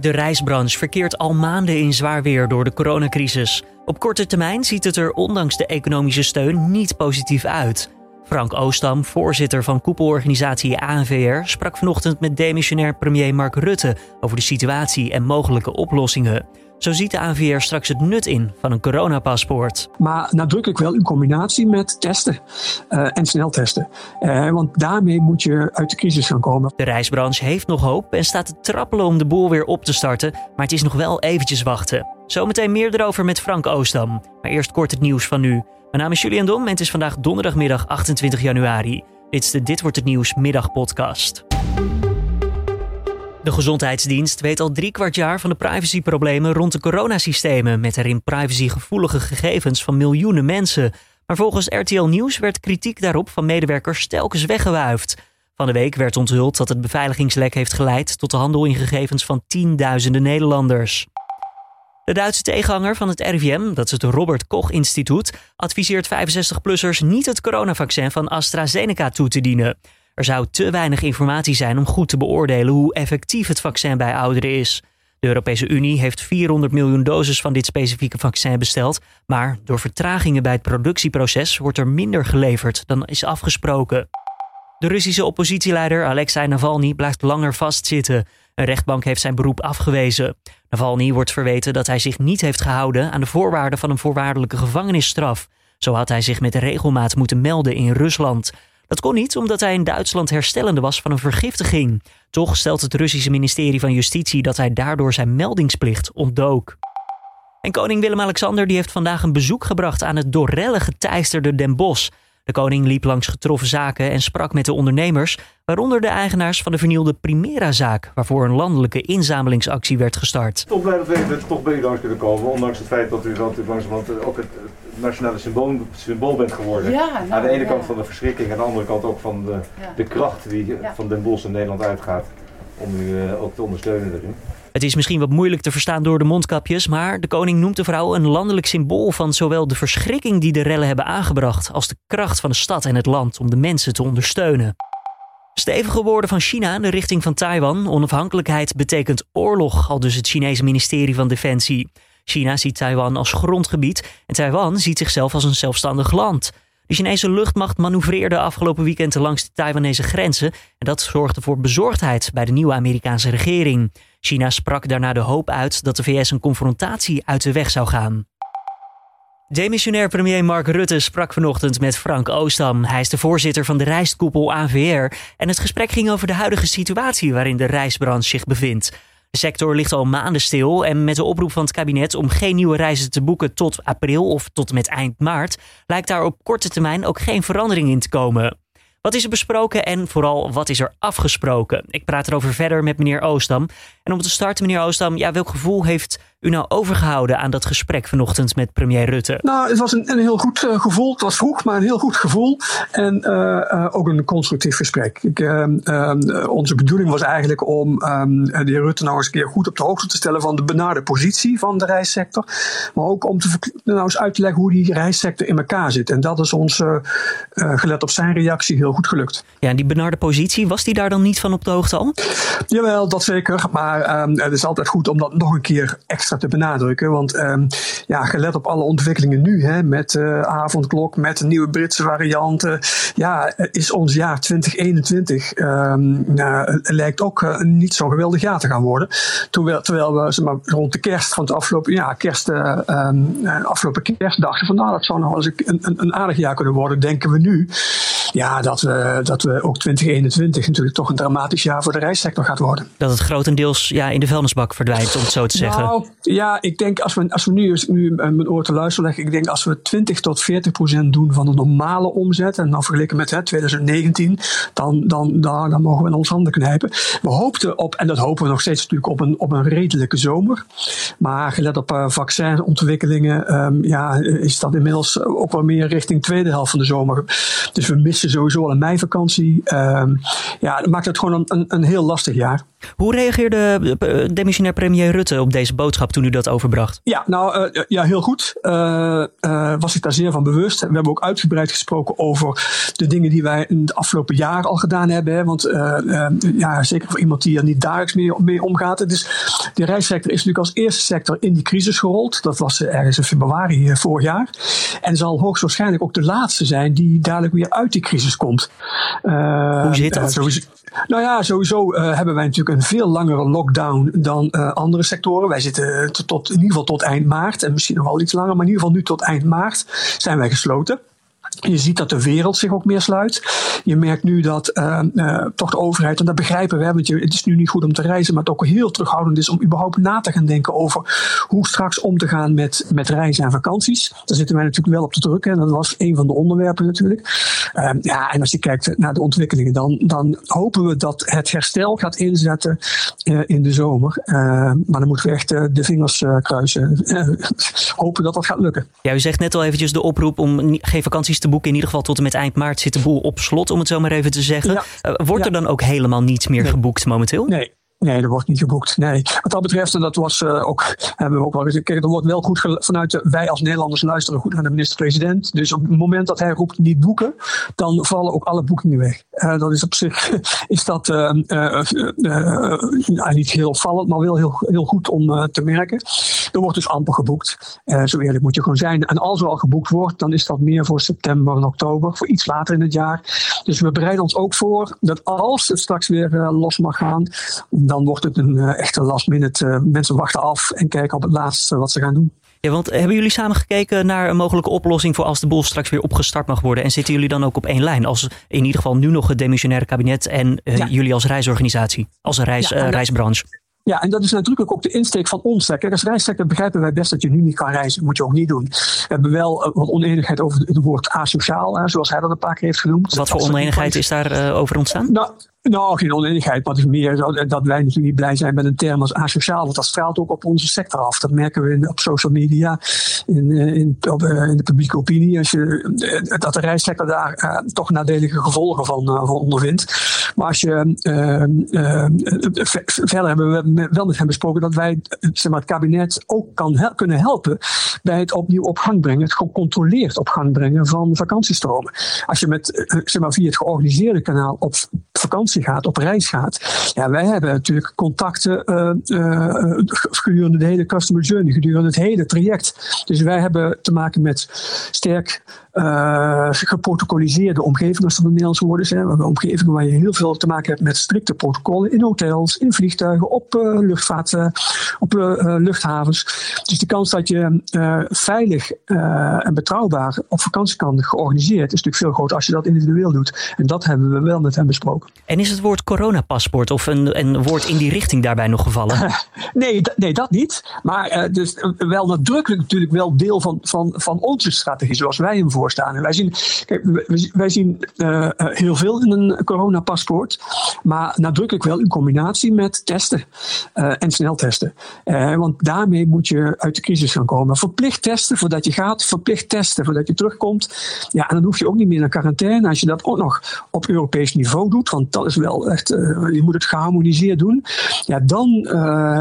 De reisbranche verkeert al maanden in zwaar weer door de coronacrisis. Op korte termijn ziet het er ondanks de economische steun niet positief uit. Frank Oostam, voorzitter van koepelorganisatie ANVR, sprak vanochtend met demissionair premier Mark Rutte over de situatie en mogelijke oplossingen. Zo ziet de ANVR straks het nut in van een coronapaspoort. Maar nadrukkelijk wel in combinatie met testen uh, en sneltesten. Uh, want daarmee moet je uit de crisis gaan komen. De reisbranche heeft nog hoop en staat te trappelen om de boel weer op te starten. Maar het is nog wel eventjes wachten. Zometeen meer erover met Frank Oostam. Maar eerst kort het nieuws van nu. Mijn naam is Julian Dom en het is vandaag donderdagmiddag 28 januari. Dit is de Dit wordt het nieuws middagpodcast. De Gezondheidsdienst weet al drie kwart jaar van de privacyproblemen rond de coronasystemen, met erin privacygevoelige gegevens van miljoenen mensen. Maar volgens RTL Nieuws werd kritiek daarop van medewerkers telkens weggewuifd. Van de week werd onthuld dat het beveiligingslek heeft geleid tot de handel in gegevens van tienduizenden Nederlanders. De Duitse tegenhanger van het RIVM, dat is het Robert Koch Instituut, adviseert 65-plussers niet het coronavaccin van AstraZeneca toe te dienen. Er zou te weinig informatie zijn om goed te beoordelen hoe effectief het vaccin bij ouderen is. De Europese Unie heeft 400 miljoen doses van dit specifieke vaccin besteld, maar door vertragingen bij het productieproces wordt er minder geleverd dan is afgesproken. De Russische oppositieleider Alexei Navalny blijft langer vastzitten. Een rechtbank heeft zijn beroep afgewezen. Navalny wordt verweten dat hij zich niet heeft gehouden aan de voorwaarden van een voorwaardelijke gevangenisstraf. Zo had hij zich met regelmaat moeten melden in Rusland. Dat kon niet omdat hij in Duitsland herstellende was van een vergiftiging. Toch stelt het Russische ministerie van Justitie dat hij daardoor zijn meldingsplicht ontdook. En koning Willem-Alexander heeft vandaag een bezoek gebracht aan het door geteisterde Den Bosch. De koning liep langs getroffen zaken en sprak met de ondernemers, waaronder de eigenaars van de vernielde Primera-zaak, waarvoor een landelijke inzamelingsactie werd gestart. Toch blij dat we toch bij u langs kunnen komen, ondanks het feit dat u langzamerhand ook het nationale symbool, symbool bent geworden. Ja, nou, aan de ene kant van de verschrikking, aan de andere kant ook van de, de kracht die van Den Bosch in Nederland uitgaat om u uh, ook te ondersteunen erin. Het is misschien wat moeilijk te verstaan door de mondkapjes, maar de koning noemt de vrouw een landelijk symbool van zowel de verschrikking die de rellen hebben aangebracht, als de kracht van de stad en het land om de mensen te ondersteunen. Stevige woorden van China in de richting van Taiwan. Onafhankelijkheid betekent oorlog, al dus het Chinese ministerie van Defensie. China ziet Taiwan als grondgebied en Taiwan ziet zichzelf als een zelfstandig land. De Chinese luchtmacht manoeuvreerde afgelopen weekend langs de Taiwanese grenzen en dat zorgde voor bezorgdheid bij de nieuwe Amerikaanse regering. China sprak daarna de hoop uit dat de VS een confrontatie uit de weg zou gaan. Demissionair premier Mark Rutte sprak vanochtend met Frank Oostam. Hij is de voorzitter van de reiskoepel AVR. En het gesprek ging over de huidige situatie waarin de reisbranche zich bevindt. De sector ligt al maanden stil en met de oproep van het kabinet om geen nieuwe reizen te boeken tot april of tot met eind maart, lijkt daar op korte termijn ook geen verandering in te komen. Wat is er besproken en vooral wat is er afgesproken? Ik praat erover verder met meneer Oostam. En om te starten, meneer Oostam, ja, welk gevoel heeft u nou overgehouden aan dat gesprek vanochtend met premier Rutte? Nou, het was een, een heel goed uh, gevoel. Het was vroeg, maar een heel goed gevoel. En uh, uh, ook een constructief gesprek. Ik, ehm, ehm, onze bedoeling was eigenlijk om ehm, de heer Rutte nou eens een keer goed op de hoogte te stellen van de benarde positie van de reissector. Maar ook om te, nou eens uit te leggen hoe die reissector in elkaar zit. En dat is ons, gelet op zijn reactie, heel goed gelukt. Ja, en die benarde positie, was die daar dan niet van op de hoogte al? Jawel, dat zeker. Maar het is altijd goed om dat nog een keer extra te benadrukken. Want um, ja, gelet op alle ontwikkelingen nu, hè, met uh, avondklok, met de nieuwe Britse varianten, ja, is ons jaar 2021 um, ehm, nou, lijkt ook uh, niet zo geweldig jaar te gaan worden. Terwijl, terwijl we maar, rond de kerst van het afgelopen, ja, kerst, um, afgelopen van nou, dat zou nog een, een, een aardig jaar kunnen worden, denken we nu ja, dat, we, dat we ook 2021 natuurlijk toch een dramatisch jaar voor de reissector gaat worden. Dat het grotendeels ja, in de vuilnisbak verdwijnt, om het zo te zeggen. Nou, ja, ik denk als we, als we nu, nu mijn oor te luisteren leggen, ik denk als we 20 tot 40 procent doen van de normale omzet, en dan vergeleken met hè, 2019, dan, dan, dan, dan mogen we in ons handen knijpen. We hoopten op, en dat hopen we nog steeds natuurlijk, op een, op een redelijke zomer. Maar gelet op uh, vaccinontwikkelingen, um, ja, is dat inmiddels ook wel meer richting tweede helft van de zomer. Dus we missen sowieso al een meivakantie. Ehm, ja, dat maakt het gewoon een, een, heel lastig jaar. Hoe reageerde uh, demissionair premier Rutte op deze boodschap toen u dat overbracht? Ja, nou ja, heel goed. was ik daar zeer van bewust. We hebben ook uitgebreid gesproken over de dingen die wij in de afgelopen jaren al gedaan hebben. Hè. Want ja, zeker voor iemand die er niet dagelijks mee, mee omgaat. Dus de reissector is natuurlijk als eerste sector in die crisis gerold. Dat was ergens in februari vorig jaar. En zal hoogstwaarschijnlijk ook de laatste zijn die dadelijk weer uit die crisis komt. Uh, Hoe zit dat? Uh, nou ja, sowieso uh, hebben wij natuurlijk een veel langere lockdown dan andere sectoren. Wij zitten tot, in ieder geval tot eind maart en misschien nog wel iets langer, maar in ieder geval nu tot eind maart zijn wij gesloten. Je ziet dat de wereld zich ook meer sluit. Je merkt nu dat uh, uh, toch de overheid, en dat begrijpen we, want je, het is nu niet goed om te reizen, maar het ook heel terughoudend is om überhaupt na te gaan denken over hoe straks om te gaan met, met reizen en vakanties. Daar zitten wij natuurlijk wel op te drukken en dat was een van de onderwerpen natuurlijk. Uh, ja, en als je kijkt naar de ontwikkelingen, dan, dan hopen we dat het herstel gaat inzetten uh, in de zomer. maar dan moeten we echt de vingers kruisen. hopen dat dat gaat lukken. Ja, u zegt net al eventjes de oproep om geen vakanties te boeken. In ieder geval tot en met eind maart zit de boel op slot, om het zo maar even te zeggen. Eh, wordt er dan ook helemaal niets meer geboekt momenteel? Nee, Nee, er wordt niet geboekt. Nee. Wat dat betreft, en dat was uh, ook, hebben we ook wel gezegd, kijk, er wordt wel goed vanuit wij als Nederlanders luisteren goed naar de minister-president. Dus op het moment dat hij roept niet boeken, dan vallen ook alle boekingen weg. Uh, dat is op zich, is dat uh, niet heel opvallend, maar wel heel, heel goed om te merken. Er wordt dus amper geboekt. zo eerlijk moet je gewoon zijn. En als er al geboekt wordt, dan is dat meer voor september en oktober, voor iets later in het jaar. Dus we bereiden ons ook voor dat als het straks weer los mag gaan, dan wordt het een uh, echte last minute. Uh, mensen wachten af en kijken op het laatste wat ze gaan doen. Ja, want hebben jullie samen gekeken naar een mogelijke oplossing voor als de boel straks weer opgestart mag worden? En zitten jullie dan ook op één lijn? Als in ieder geval nu nog het demissionaire kabinet en uh, jullie als reisorganisatie, als reis, ja, reisbranche? Ja, en dat is natuurlijk ook de insteek van ons. Kijk, als reissector begrijpen wij best dat je nu niet kan reizen. Dat moet je ook niet doen. We hebben wel wat oneenigheid over het woord asociaal, zoals hij dat een paar keer heeft genoemd. Wat voor oneenigheid is daar uh, over ontstaan? Nou, nou, geen oneenigheid, maar het is meer dat wij natuurlijk niet blij zijn met een term als asociaal, want dat straalt ook op onze sector af. Dat merken we in, op social media, in, eh, in, op, eh, in de publieke opinie, als je, eh, dat de reissector daar uh, toch nadelige gevolgen van, uh, van ondervindt. Maar als je, uh, verder hebben we wel met hem besproken dat wij zeg maar, het kabinet ook kan kunnen helpen bij het opnieuw op gang brengen, het gecontroleerd op gang brengen van vakantiestromen. Als je met, zeg maar, via het georganiseerde kanaal op vakantie gaat, op reis gaat. Ja, wij hebben natuurlijk contacten uh, gedurende de hele customer journey, gedurende het hele traject. Dus wij hebben te maken met sterk geprotocoliseerde omgevingen, als dat een Nederlands woord is. Hebben omgevingen waar je heel veel te maken hebt met strikte protocollen in hotels, in vliegtuigen, op uh, luchtvaart, uh, op luchthavens. Dus de kans dat je veilig en betrouwbaar op vakantie kan georganiseerd is natuurlijk veel groter als je dat individueel doet. En dat hebben we wel met hem besproken. En is het woord coronapaspoort of een, een woord in die richting daarbij nog gevallen? nee, nee, dat niet. Maar dus wel nadrukkelijk natuurlijk wel deel van, van, van onze strategie, zoals wij hem voor staan. En wij zien, kijk, wij zien uh, heel veel in een coronapaspoort, maar nadrukkelijk wel in combinatie met testen uh, en sneltesten. want daarmee moet je uit de crisis gaan komen. Verplicht testen voordat je gaat, verplicht testen voordat je terugkomt. Ja, en dan hoef je ook niet meer naar quarantaine. Als je dat ook nog op Europees niveau doet, want dat is wel echt, je moet het geharmoniseerd doen. Ja, dan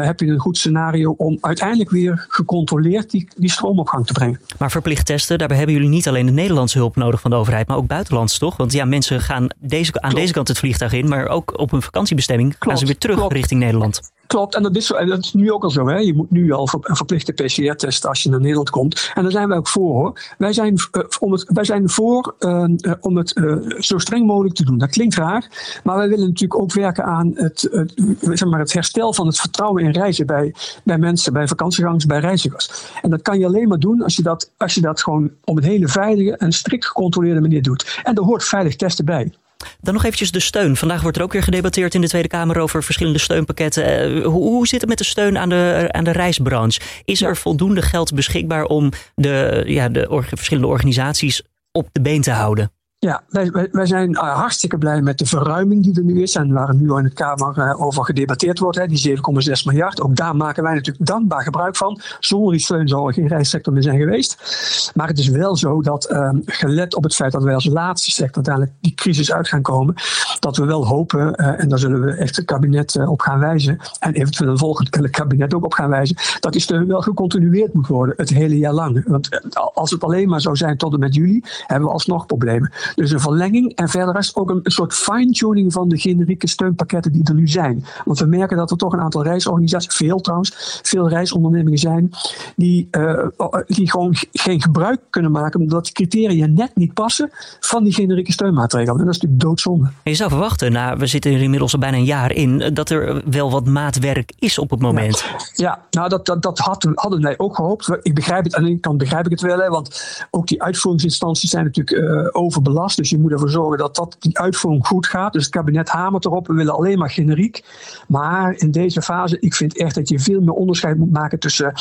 heb je een goed scenario om uiteindelijk weer gecontroleerd die, die stroomopgang te brengen. Maar verplicht testen, daarbij hebben jullie niet alleen de Nederlandse hulp nodig van de overheid, maar ook buitenlands toch? Want ja, mensen gaan deze, aan deze kant het vliegtuig in, maar ook op hun vakantiebestemming Klopt. gaan ze weer terug richting Nederland. Klopt, en dat is, dat is nu ook al zo. Hè? Je moet nu al een verplichte PCR-test als je naar Nederland komt. En daar zijn wij ook voor hoor. Wij zijn, uh, om het, wij zijn voor uh, om het uh, zo streng mogelijk te doen. Dat klinkt raar, maar wij willen natuurlijk ook werken aan het, zeg maar het herstel van het vertrouwen in reizen bij, bij mensen, bij vakantiegangers, bij reizigers. En dat kan je alleen maar doen als je dat, als je dat gewoon op een hele veilige en strikt gecontroleerde manier doet. En er hoort veilig testen bij. Dan nog eventjes de steun. Vandaag wordt er ook weer gedebatteerd in de Tweede Kamer over verschillende steunpakketten. Uh, hoe, hoe, zit het met de steun aan de, aan de reisbranche? Is er voldoende geld beschikbaar om de, ja, de or verschillende organisaties op de been te houden? Ja, wij, wij zijn uh, hartstikke blij met de verruiming die er nu is en waar nu in de Kamer uh, over gedebatteerd wordt, die 7,6 miljard. Ook daar maken wij natuurlijk dankbaar gebruik van. Zonder die steun zou er geen reissector meer zijn geweest. Maar het is wel zo dat, uh, gelet op het feit dat wij als laatste sector uiteindelijk die crisis uit gaan komen, dat we wel hopen, en daar zullen we echt het kabinet op gaan wijzen, en eventueel een volgend kabinet ook op gaan wijzen, dat die steun wel gecontinueerd moet worden het hele jaar lang. Want als het alleen maar zou zijn tot en met juli, hebben we alsnog problemen. Dus een verlenging en verder is ook een, soort fine-tuning van de generieke steunpakketten die er nu zijn. Want we merken dat er toch een aantal reisorganisaties, veel trouwens, veel reisondernemingen zijn, die, uh, die gewoon geen gebruik kunnen maken omdat die criteria net niet passen van die generieke steunmaatregelen. En dat is natuurlijk doodzonde. Je zou verwachten, nou, we zitten er inmiddels al bijna een jaar in, dat er wel wat maatwerk is op het moment. Ja, ja nou dat, dat, dat hadden wij ook gehoopt. Ik begrijp het, aan de ene kant begrijp ik het wel, hè, want ook die uitvoeringsinstanties zijn natuurlijk uh, overbelast. Dus je moet ervoor zorgen dat, dat die uitvoering goed gaat. Dus het kabinet hamert erop. We willen alleen maar generiek. Maar in deze fase, ik vind echt dat je veel meer onderscheid moet maken tussen,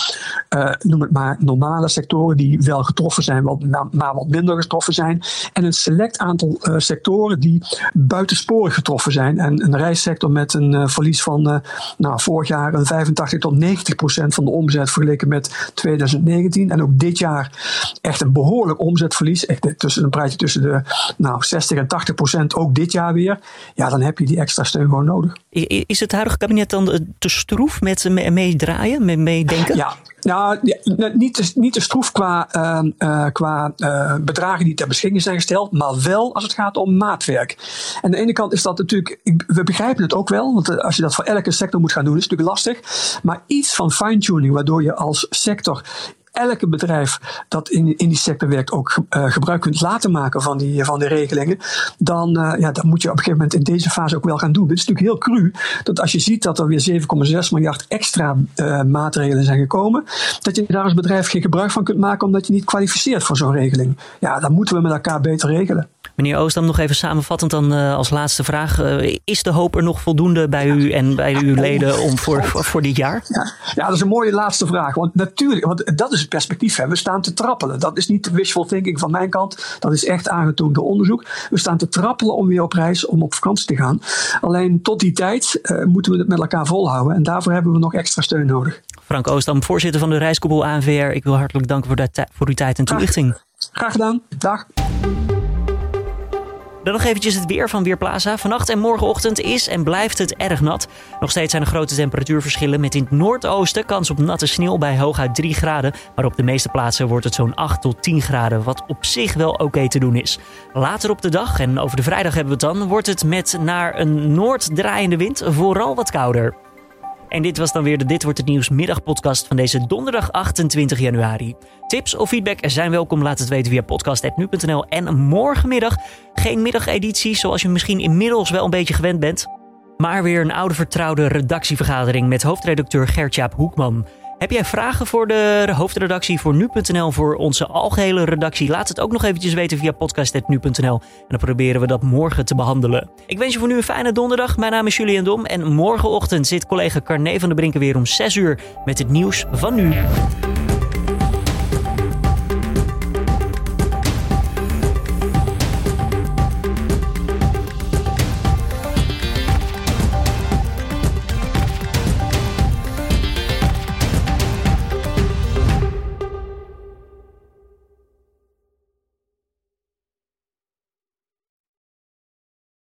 uh, noem het maar, normale sectoren die wel getroffen zijn, wat, maar wat minder getroffen zijn. En een select aantal uh, sectoren die buitensporig getroffen zijn. En een reissector met een uh, verlies van nou, vorig jaar een 85 tot 90 procent van de omzet vergeleken met 2019. En ook dit jaar echt een behoorlijk omzetverlies. Echt tussen, een praatje tussen de nou, 60 en 80 procent ook dit jaar weer. Ja, dan heb je die extra steun gewoon nodig. Is het huidige kabinet dan eh, te stroef met meedraaien, mee meedenken? Ja, nou, niet te, niet te stroef qua, uh, uh, qua uh, bedragen die ter beschikking zijn gesteld, maar wel als het gaat om maatwerk. En aan de ene kant is dat natuurlijk, we begrijpen het ook wel, want als je dat voor elke sector moet gaan doen, is het natuurlijk lastig. Maar iets van fine-tuning, waardoor je als sector elke bedrijf dat in, in die sector werkt ook uh, gebruik kunt laten maken van die, van de regelingen, dan, uh, ja, dan moet je op een gegeven moment in deze fase ook wel gaan doen. Het is natuurlijk heel cru dat als je ziet dat er weer 7,6 miljard extra uh, maatregelen zijn gekomen, dat je daar als bedrijf geen gebruik van kunt maken omdat je niet kwalificeert voor zo'n regeling. Ja, dan moeten we met elkaar beter regelen. Meneer Oostam, nog even samenvattend dan uh, als laatste vraag. Uh, is de hoop er nog voldoende bij u en bij uw leden om voor, voor, dit jaar? Ja. ja, dat is een mooie laatste vraag. Want natuurlijk, want dat is het perspectief. Hè. We staan te trappelen. Dat is niet wishful thinking van mijn kant. Dat is echt aangetoond door onderzoek. We staan te trappelen om weer op reis, om op vakantie te gaan. Alleen tot die tijd uh, moeten we het met elkaar volhouden. En daarvoor hebben we nog extra steun nodig. Frank Oostam, voorzitter van de Reiskoepel ANVR. Ik wil hartelijk danken voor, de voor uw tijd en toelichting. Graag, graag gedaan. Dag. Dan nog eventjes het weer van Weerplaza. Vannacht en morgenochtend is en blijft het erg nat. Nog steeds zijn er grote temperatuurverschillen met in het noordoosten kans op natte sneeuw bij hooguit 3 graden. Maar op de meeste plaatsen wordt het zo'n 8 tot 10 graden, wat op zich wel oké te doen is. Later op de dag, en over de vrijdag hebben we het dan, wordt het met naar een noorddraaiende wind vooral wat kouder. En dit was dan weer de Dit wordt het nieuws middagpodcast van deze donderdag 28 januari. Tips of feedback zijn welkom. Laat het weten via podcast.nu.nl. En morgenmiddag geen middageditie zoals je misschien inmiddels wel een beetje gewend bent. Maar weer een oude vertrouwde redactievergadering met hoofdredacteur Gertjaap Hoekman. Heb jij vragen voor de hoofdredactie voor nu.nl, voor onze algehele redactie? Laat het ook nog eventjes weten via podcast.nu.nl. En dan proberen we dat morgen te behandelen. Ik wens je voor nu een fijne donderdag. Mijn naam is Julian Dom. En morgenochtend zit collega Carne van de Brinken weer om 6 uur met het nieuws van nu.